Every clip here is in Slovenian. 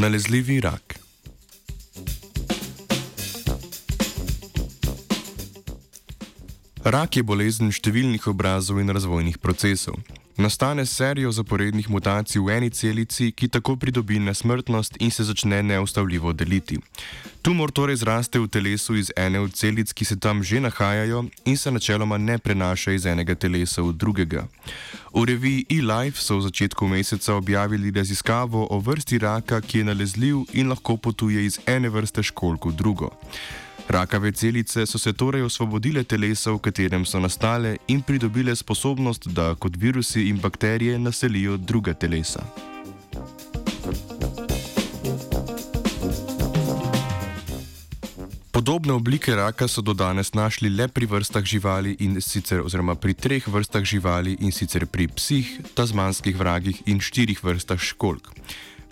Nalezljivi rak. Rak je bolezen številnih obrazov in razvojnih procesov. Nastane serijo zaporednih mutacij v eni celici, ki tako pridobi nesmrtnost in se začne neustavljivo deliti. Tumor torej zraste v telesu iz ene od celic, ki se tam že nahajajo in se načeloma ne prenaša iz enega telesa v drugega. V reviji eLife so v začetku meseca objavili raziskavo o vrsti raka, ki je nalezljiv in lahko potuje iz ene vrste školk v drugo. Rakave celice so se torej osvobodile telesa, v katerem so nastale, in pridobile sposobnost, da kot virusi in bakterije naselijo druga telesa. Podobne oblike raka so do danes našli le pri vrstah živali in sicer oziroma pri treh vrstah živali in sicer pri psih, tazmanskih vragih in štirih vrstah školk.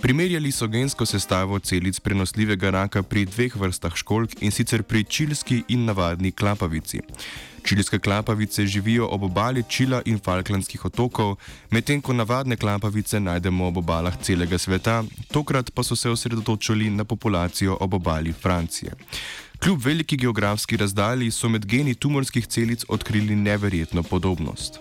Primerjali so gensko sestavo celic prenosljivega raka pri dveh vrstah školk in sicer pri čilski in navadni klapavici. Čilske klapavice živijo ob obali Čila in Falklandskih otokov, medtem ko navadne klapavice najdemo ob obalah celega sveta, tokrat pa so se osredotočili na populacijo ob obali Francije. Kljub veliki geografski razdalji so med geni tumorskih celic odkrili neverjetno podobnost.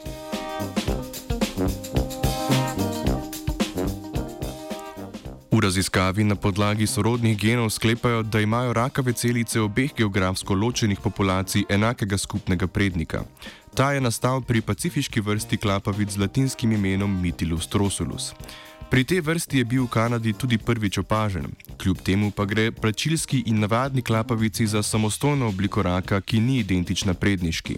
V raziskavi na podlagi sorodnih genov sklepajo, da imajo rakave celice obeh geografsko ločenih populacij enakega skupnega prednika. Ta je nastal pri pacifiški vrsti klapavic z latinskim imenom Mitilus trosulus. Pri tej vrsti je bil v Kanadi tudi prvič opažen, kljub temu pa gre plačilski in navadni klapavici za samostojno obliko raka, ki ni identična predniški.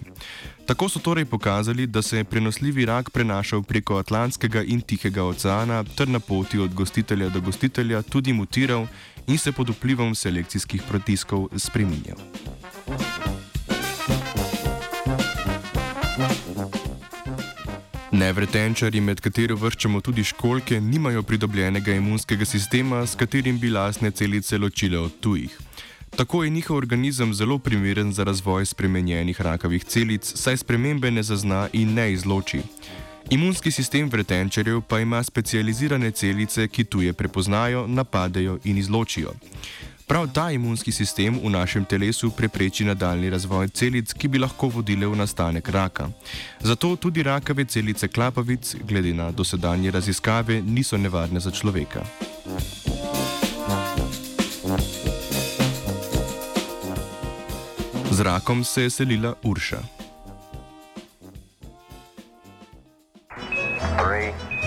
Tako so torej pokazali, da se je prenosljivi rak prenašal preko Atlantskega in Tihega oceana ter na poti od gostitelja do gostitelja tudi mutiral in se pod vplivom selekcijskih protiskov spreminjal. Nevretenčari, med katero vrščamo tudi školke, nimajo pridobljenega imunskega sistema, s katerim bi lasne celice ločile od tujih. Tako je njihov organizem zelo primeren za razvoj spremenjenih rakavih celic, saj spremembe ne zazna in ne izloči. Imunski sistem vretenčarjev pa ima specializirane celice, ki tuje prepoznajo, napadejo in izločijo. Prav ta imunski sistem v našem telesu prepreči nadaljni razvoj celic, ki bi lahko vodile v nastanek raka. Zato tudi rakave celice klapavic, glede na dosedanje raziskave, niso nevarne za človeka. Z rakom se je selila Urša. Three.